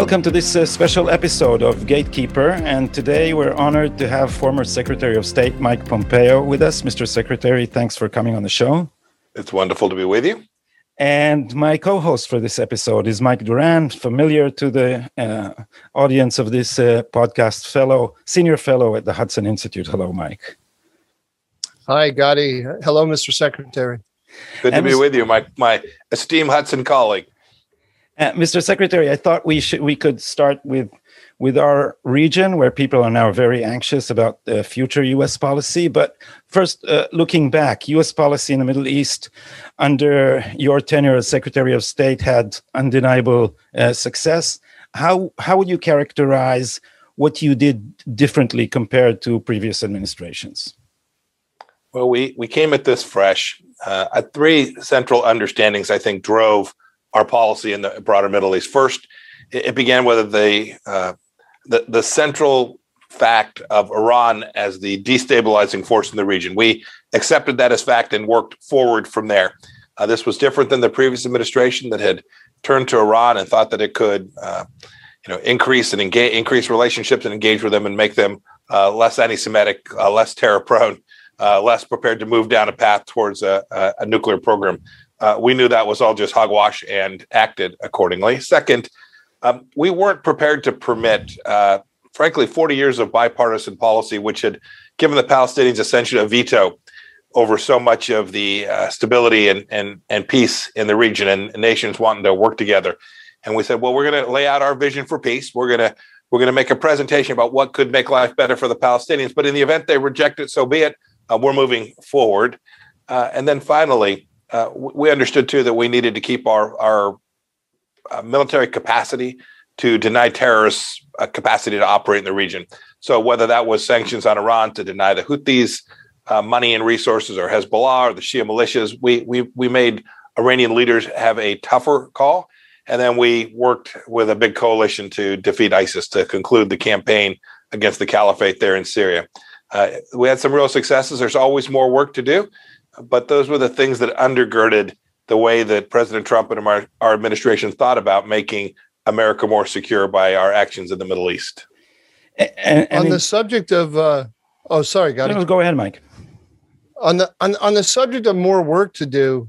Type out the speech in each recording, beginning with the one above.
Welcome to this uh, special episode of Gatekeeper. And today we're honored to have former Secretary of State Mike Pompeo with us. Mr. Secretary, thanks for coming on the show. It's wonderful to be with you. And my co host for this episode is Mike Doran, familiar to the uh, audience of this uh, podcast, fellow, senior fellow at the Hudson Institute. Hello, Mike. Hi, Gadi. Hello, Mr. Secretary. Good to be with you, my, my esteemed Hudson colleague. Uh, Mr. Secretary, I thought we should we could start with with our region where people are now very anxious about the future U.S. policy. But first, uh, looking back, U.S. policy in the Middle East under your tenure as Secretary of State had undeniable uh, success. How how would you characterize what you did differently compared to previous administrations? Well, we we came at this fresh. Uh, three central understandings, I think, drove our policy in the broader Middle East. First, it began with the uh, the, the central fact of Iran as the destabilizing force in the region. We accepted that as fact and worked forward from there. Uh, this was different than the previous administration that had turned to Iran and thought that it could, uh, you know, increase and engage, increase relationships and engage with them and make them uh, less anti-Semitic, uh, less terror-prone, uh, less prepared to move down a path towards a, a, a nuclear program uh, we knew that was all just hogwash and acted accordingly. Second, um, we weren't prepared to permit, uh, frankly, 40 years of bipartisan policy, which had given the Palestinians essentially a veto over so much of the uh, stability and, and, and peace in the region and nations wanting to work together. And we said, well, we're going to lay out our vision for peace. We're going to we're going to make a presentation about what could make life better for the Palestinians. But in the event they reject it, so be it. Uh, we're moving forward. Uh, and then finally, uh, we understood too that we needed to keep our our uh, military capacity to deny terrorists a capacity to operate in the region. So whether that was sanctions on Iran to deny the Houthis uh, money and resources, or Hezbollah or the Shia militias, we we we made Iranian leaders have a tougher call, and then we worked with a big coalition to defeat ISIS to conclude the campaign against the caliphate there in Syria. Uh, we had some real successes. There's always more work to do, but those were the things that undergirded the way that President Trump and our, our administration thought about making America more secure by our actions in the Middle East. And, and on the subject of, uh, oh, sorry, got no, Go ahead, Mike. On the on, on the subject of more work to do,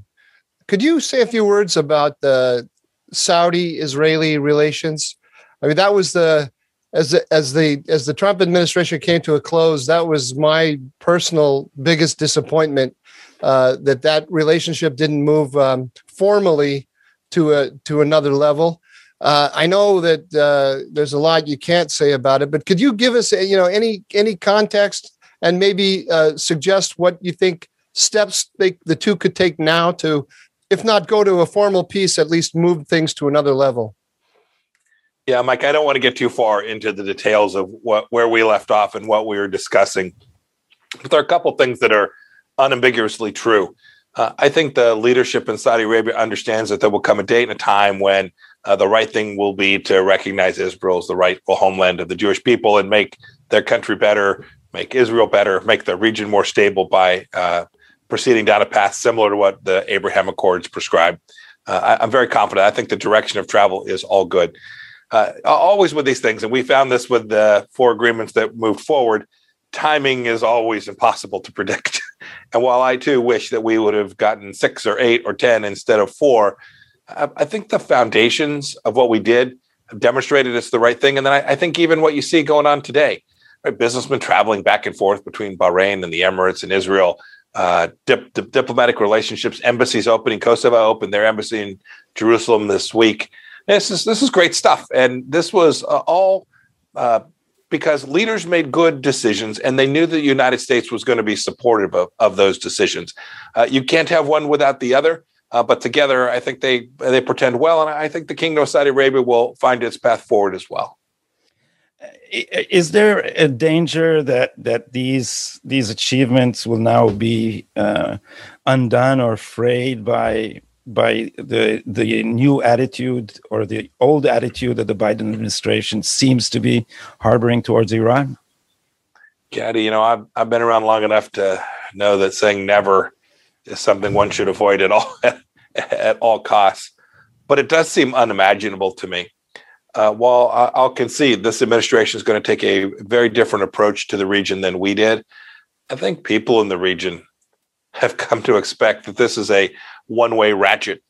could you say a few words about the Saudi-Israeli relations? I mean, that was the as the, as the as the Trump administration came to a close. That was my personal biggest disappointment uh, that that relationship didn't move um, formally to a to another level. Uh, I know that uh, there's a lot you can't say about it, but could you give us, you know, any any context and maybe uh, suggest what you think steps they, the two could take now to, if not go to a formal peace, at least move things to another level? Yeah, Mike, I don't want to get too far into the details of what where we left off and what we were discussing. But there are a couple things that are unambiguously true. Uh, I think the leadership in Saudi Arabia understands that there will come a date and a time when uh, the right thing will be to recognize Israel as the rightful homeland of the Jewish people and make their country better, make Israel better, make the region more stable by uh, proceeding down a path similar to what the Abraham Accords prescribe. Uh, I, am very confident. I think the direction of travel is all good. Uh, always with these things, and we found this with the four agreements that moved forward timing is always impossible to predict. and while I too wish that we would have gotten six or eight or 10 instead of four, I, think the foundations of what we did have demonstrated it's the right thing. And then I, I think even what you see going on today, right? Businessmen traveling back and forth between Bahrain and the Emirates and Israel, uh, dip, dip, diplomatic relationships, embassies opening. Kosovo opened their embassy in Jerusalem this week. This is this is great stuff, and this was uh, all uh, because leaders made good decisions and they knew the United States was going to be supportive of, of those decisions. Uh, you can't have one without the other. Uh, but together, I think they they pretend well, and I think the Kingdom of Saudi Arabia will find its path forward as well. Is there a danger that that these these achievements will now be uh, undone or frayed by by the the new attitude or the old attitude that the Biden administration seems to be harboring towards Iran? Gadi, you know, I've I've been around long enough to know that saying never is something one should avoid at all at all costs. But it does seem unimaginable to me. Uh, while I'll concede this administration is going to take a very different approach to the region than we did, I think people in the region have come to expect that this is a one way ratchet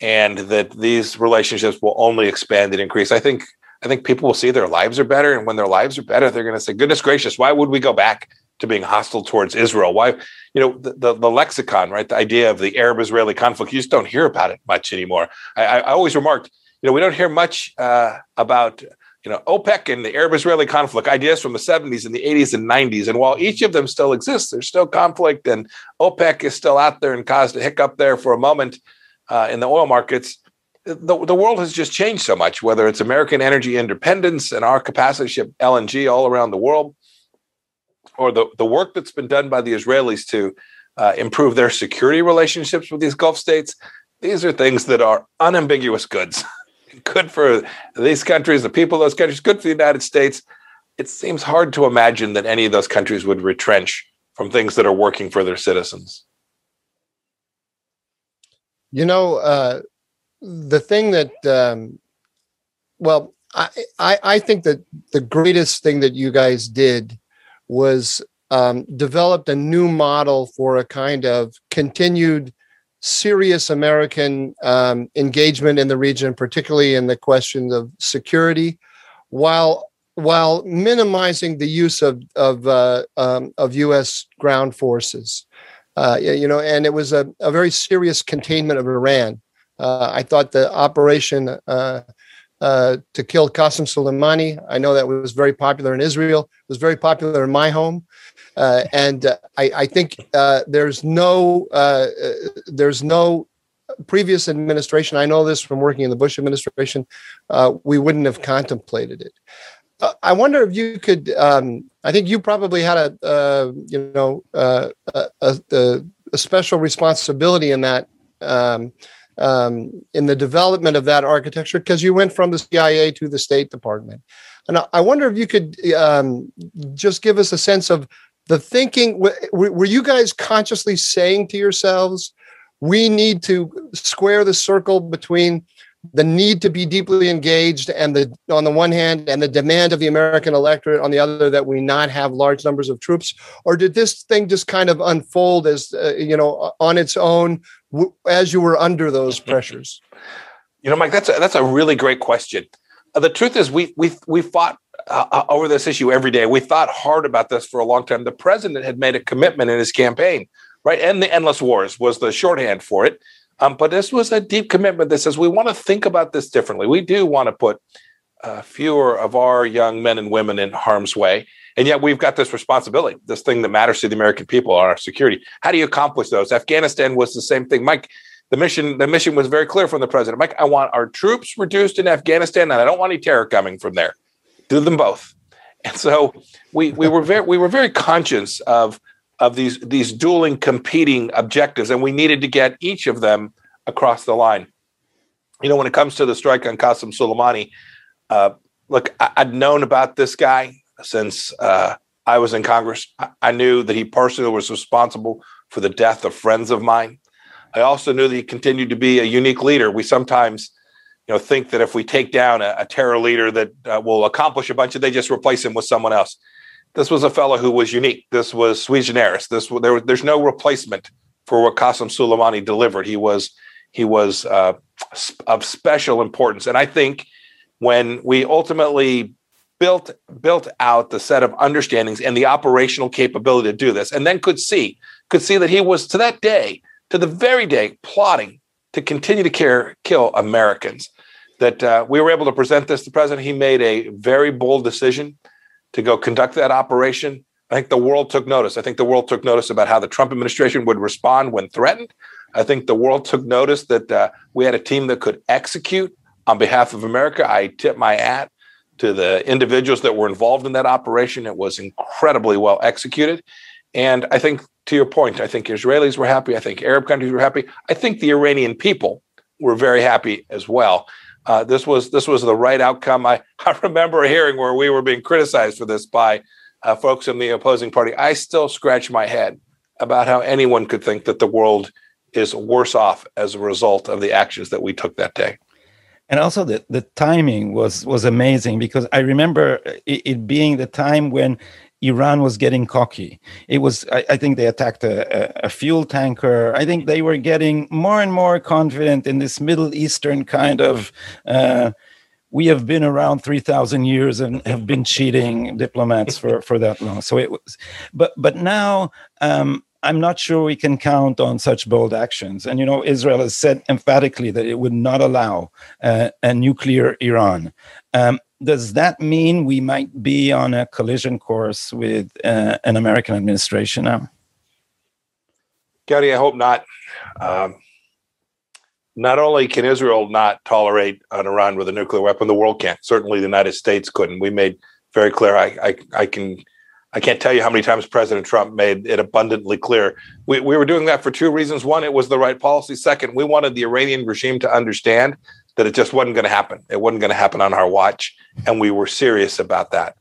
and that these relationships will only expand and increase. I think I think people will see their lives are better, and when their lives are better, they're going to say, "Goodness gracious, why would we go back to being hostile towards Israel?" Why, you know, the the, the lexicon, right? The idea of the Arab-Israeli conflict, you just don't hear about it much anymore. I, I always remarked, you know, we don't hear much uh, about you know OPEC and the Arab-Israeli conflict ideas from the 70s and the 80s and 90s. And while each of them still exists, there's still conflict, and OPEC is still out there and caused a hiccup there for a moment uh, in the oil markets. The, the world has just changed so much, whether it's American energy independence and our capacity to ship LNG all around the world, or the, the work that's been done by the Israelis to uh, improve their security relationships with these Gulf states. These are things that are unambiguous goods. good for these countries, the people of those countries, good for the United States. It seems hard to imagine that any of those countries would retrench from things that are working for their citizens. You know, uh, the thing that, um, well, I, I, I think that the greatest thing that you guys did was um, developed a new model for a kind of continued serious American um, engagement in the region, particularly in the question of security, while while minimizing the use of of uh, um, of U.S. ground forces. Uh, you know, and it was a, a very serious containment of Iran. Uh, I thought the operation uh, uh, to kill Qasem Soleimani, I know that was very popular in Israel, was very popular in my home. Uh, and uh, I, I, think uh, there's no uh, uh, there's no previous administration. I know this from working in the Bush administration. Uh, we wouldn't have contemplated it. I wonder if you could. Um, I think you probably had a you know a, a, a, special responsibility in that. Um, um, in the development of that architecture, because you went from the CIA to the State Department, and I wonder if you could um, just give us a sense of the thinking were you guys consciously saying to yourselves we need to square the circle between the need to be deeply engaged and the on the one hand and the demand of the american electorate on the other that we not have large numbers of troops or did this thing just kind of unfold as uh, you know on its own w- as you were under those pressures? You know mike that's a, that's a really great question. Uh, the truth is we we we fought uh, uh, over this issue every day. We thought hard about this for a long time. The president had made a commitment in his campaign, right? And the endless wars was the shorthand for it. Um, but this was a deep commitment that says we want to think about this differently. We do want to put uh, fewer of our young men and women in harm's way. And yet we've got this responsibility, this thing that matters to the American people, on our security. How do you accomplish those? Afghanistan was the same thing. Mike, the mission, the mission was very clear from the president. Mike, I want our troops reduced in Afghanistan, and I don't want any terror coming from there do them both. And so we we were very we were very conscious of of these these dueling competing objectives, and we needed to get each of them across the line. You know, when it comes to the strike on Qasem Soleimani, uh, look, I, would known about this guy since uh, I was in Congress. I, I knew that he personally was responsible for the death of friends of mine. I also knew that he continued to be a unique leader. We sometimes you know think that if we take down a, a terror leader that uh, will accomplish a bunch of they just replace him with someone else. This was a fellow who was unique. This was sui generis. This there, was there's no replacement for what Qasem Soleimani delivered. He was he was uh, of special importance. And i think when we ultimately built built out the set of understandings and the operational capability to do this and then could see could see that he was to that day to the very day plotting to continue to care, kill Americans that uh, we were able to present this to the president. He made a very bold decision to go conduct that operation. I think the world took notice. I think the world took notice about how the Trump administration would respond when threatened. I think the world took notice that uh, we had a team that could execute on behalf of America. I tip my hat to the individuals that were involved in that operation. It was incredibly well executed. And I think, to your point, I think Israelis were happy. I think Arab countries were happy. I think the Iranian people were very happy as well. Uh, this was this was the right outcome. I, I remember a hearing where we were being criticized for this by uh, folks in the opposing party. I still scratch my head about how anyone could think that the world is worse off as a result of the actions that we took that day and also the, the timing was was amazing because i remember it, it being the time when iran was getting cocky it was i, I think they attacked a, a, a, fuel tanker i think they were getting more and more confident in this middle eastern kind of uh, we have been around 3000 years and have been cheating diplomats for for that long so it was but but now um, I'm not sure we can count on such bold actions. And, you know, Israel has said emphatically that it would not allow uh, a nuclear Iran. Um, does that mean we might be on a collision course with uh, an American administration now? Gadi, I hope not. Um, not only can Israel not tolerate an Iran with a nuclear weapon, the world can't. Certainly, the United States couldn't. We made very clear. I, I, I can I can't tell you how many times President Trump made it abundantly clear. We, we were doing that for two reasons. One, it was the right policy. Second, we wanted the Iranian regime to understand that it just wasn't going to happen. It wasn't going to happen on our watch. And we were serious about that.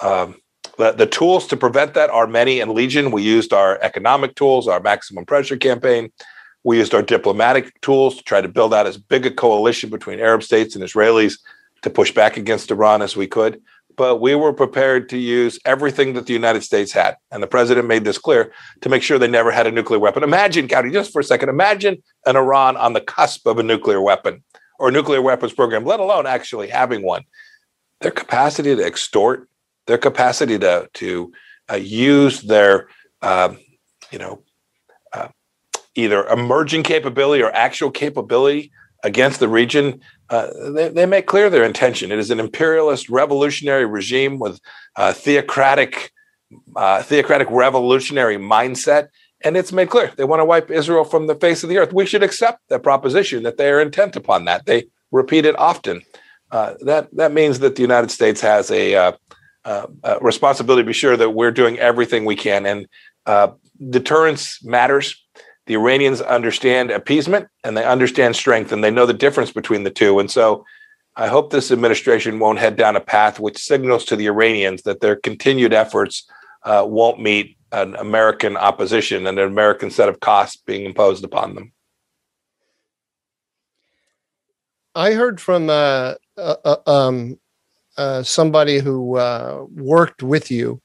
Um, the, the tools to prevent that are many and legion. We used our economic tools, our maximum pressure campaign. We used our diplomatic tools to try to build out as big a coalition between Arab states and Israelis to push back against Iran as we could but we were prepared to use everything that the United States had. And the president made this clear to make sure they never had a nuclear weapon. Imagine, Gadi, just for a second, imagine an Iran on the cusp of a nuclear weapon or nuclear weapons program, let alone actually having one. Their capacity to extort, their capacity to, to uh, use their, uh, you know, uh, either emerging capability or actual capability against the region uh, they, they, make clear their intention. It is an imperialist revolutionary regime with theocratic, uh, theocratic revolutionary mindset, and it's made clear they want to wipe Israel from the face of the earth. We should accept that proposition that they are intent upon that. They repeat it often. Uh, that that means that the United States has a, uh, a, responsibility to be sure that we're doing everything we can, and deterrence matters the Iranians understand appeasement and they understand strength and they know the difference between the two. And so I hope this administration won't head down a path which signals to the Iranians that their continued efforts uh, won't meet an American opposition and an American set of costs being imposed upon them. I heard from uh, uh, uh um, uh, somebody who uh, worked with you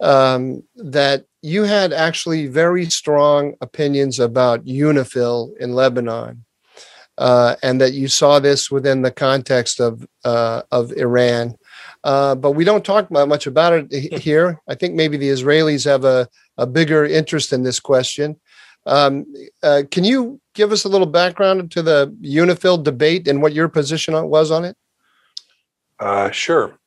um, that you had actually very strong opinions about UNIFIL in Lebanon, uh, and that you saw this within the context of uh, of Iran. Uh, but we don't talk much about it here. I think maybe the Israelis have a, a bigger interest in this question. Um, uh, can you give us a little background to the UNIFIL debate and what your position was on it? Uh, sure.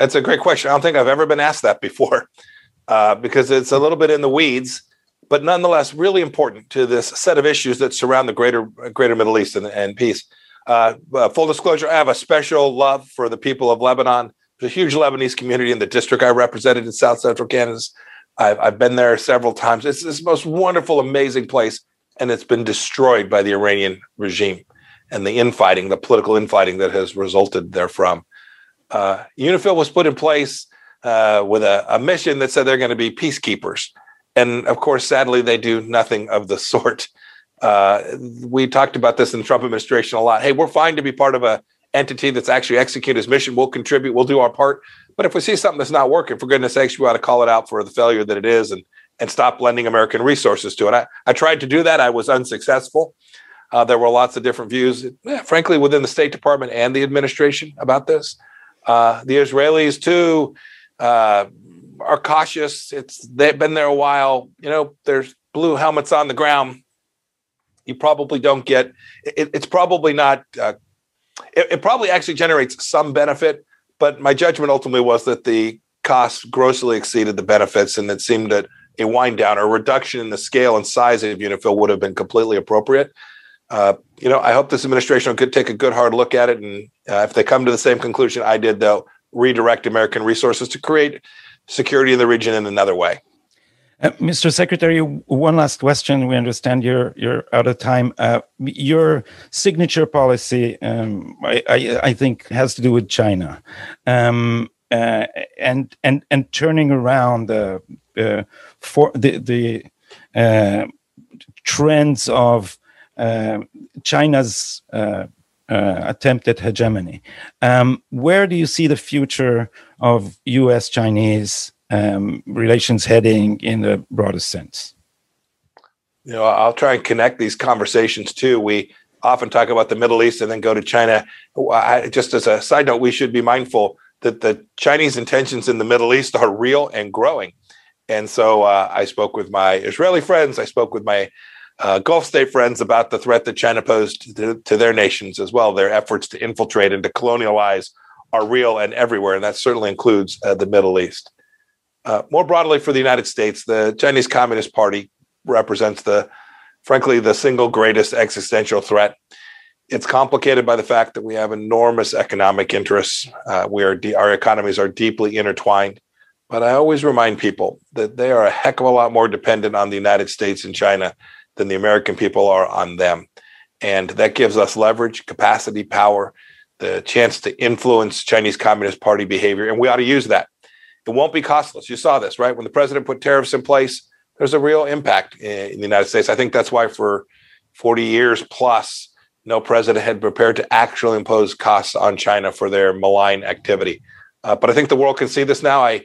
That's a great question. I don't think I've ever been asked that before uh, because it's a little bit in the weeds, but nonetheless really important to this set of issues that surround the greater greater Middle East and, and peace. Uh, uh, full disclosure: I have a special love for the people of Lebanon. There's a huge Lebanese community in the district I represented in South Central Kansas. I've, I've been there several times. It's this most wonderful, amazing place, and it's been destroyed by the Iranian regime and the infighting, the political infighting that has resulted therefrom. Uh, UNIFIL was put in place uh, with a, a mission that said they're going to be peacekeepers. And of course, sadly, they do nothing of the sort. Uh, we talked about this in the Trump administration a lot. Hey, we're fine to be part of a entity that's actually execute its mission. We'll contribute. We'll do our part. But if we see something that's not working, for goodness sakes, we ought to call it out for the failure that it is and and stop lending American resources to it. I, I tried to do that. I was unsuccessful. Uh, there were lots of different views, yeah, frankly, within the State Department and the administration about this. Uh, the Israelis, too, uh, are cautious. It's they've been there a while. You know, there's blue helmets on the ground. You probably don't get. It, it's probably not. Uh, it, it probably actually generates some benefit, but my judgment ultimately was that the costs grossly exceeded the benefits, and it seemed that a wind down or reduction in the scale and size of UNIFIL would have been completely appropriate. Uh, you know, I hope this administration could take a good hard look at it, and uh, if they come to the same conclusion I did, they'll redirect American resources to create security in the region in another way. Uh, Mr. Secretary, one last question. We understand you're you're out of time. Uh, your signature policy, um, I, I, I, think, has to do with China, um, uh, and and and turning around the uh, for the the uh, trends of uh, attempt at hegemony. Um, where do you see the future of U.S.-Chinese um, relations heading in the broadest sense? You know, I'll try and connect these conversations too. We often talk about the Middle East and then go to China. I, just as a side note, we should be mindful that the Chinese intentions in the Middle East are real and growing. And so uh, I spoke with my Israeli friends, I spoke with my uh, Gulf state friends about the threat that China posed to, to, their nations as well. Their efforts to infiltrate and to colonialize are real and everywhere, and that certainly includes uh, the Middle East. Uh, more broadly for the United States, the Chinese Communist Party represents the, frankly, the single greatest existential threat. It's complicated by the fact that we have enormous economic interests. Uh, we are de- our economies are deeply intertwined. But I always remind people that they are a heck of a lot more dependent on the United States and China than the American people are on them. And that gives us leverage, capacity, power, the chance to influence Chinese Communist Party behavior. And we ought to use that. It won't be costless. You saw this, right? When the president put tariffs in place, there's a real impact in the United States. I think that's why for 40 years plus, no president had prepared to actually impose costs on China for their malign activity. Uh, but I think the world can see this now. I,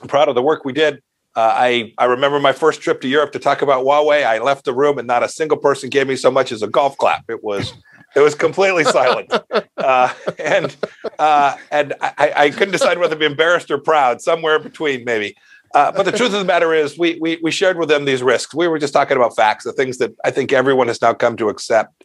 am proud of the work we did. Uh, I I remember my first trip to Europe to talk about Huawei. I left the room and not a single person gave me so much as a golf clap. It was it was completely silent, uh, and uh, and I, I, couldn't decide whether to be embarrassed or proud, somewhere between maybe. Uh, but the truth of the matter is, we, we we shared with them these risks. We were just talking about facts, the things that I think everyone has now come to accept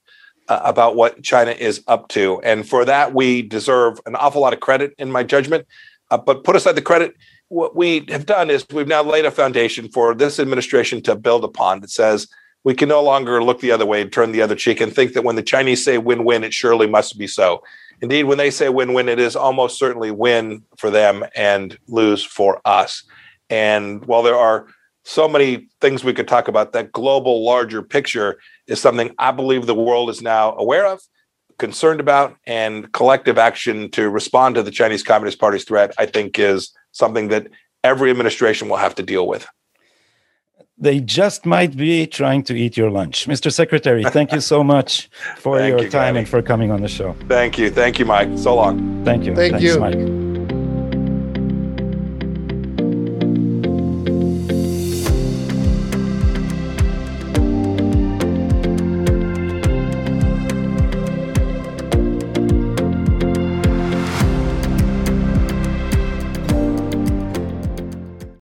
uh, about what China is up to, and for that we deserve an awful lot of credit, in my judgment. Uh, but put aside the credit, what we have done is we've now laid a foundation for this administration to build upon that says we can no longer look the other way and turn the other cheek and think that when the Chinese say win win, it surely must be so. Indeed, when they say win win, it is almost certainly win for them and lose for us. And while there are so many things we could talk about, that global larger picture is something I believe the world is now aware of, concerned about, and collective action to respond to the Chinese Communist Party's threat, I think, is something that every administration will have to deal with they just might be trying to eat your lunch. Mr. Secretary, thank you so much for your you, time and for coming on the show. Thank you. Thank you, Mike. So long. Thank you. Thank Thanks, you. Mike.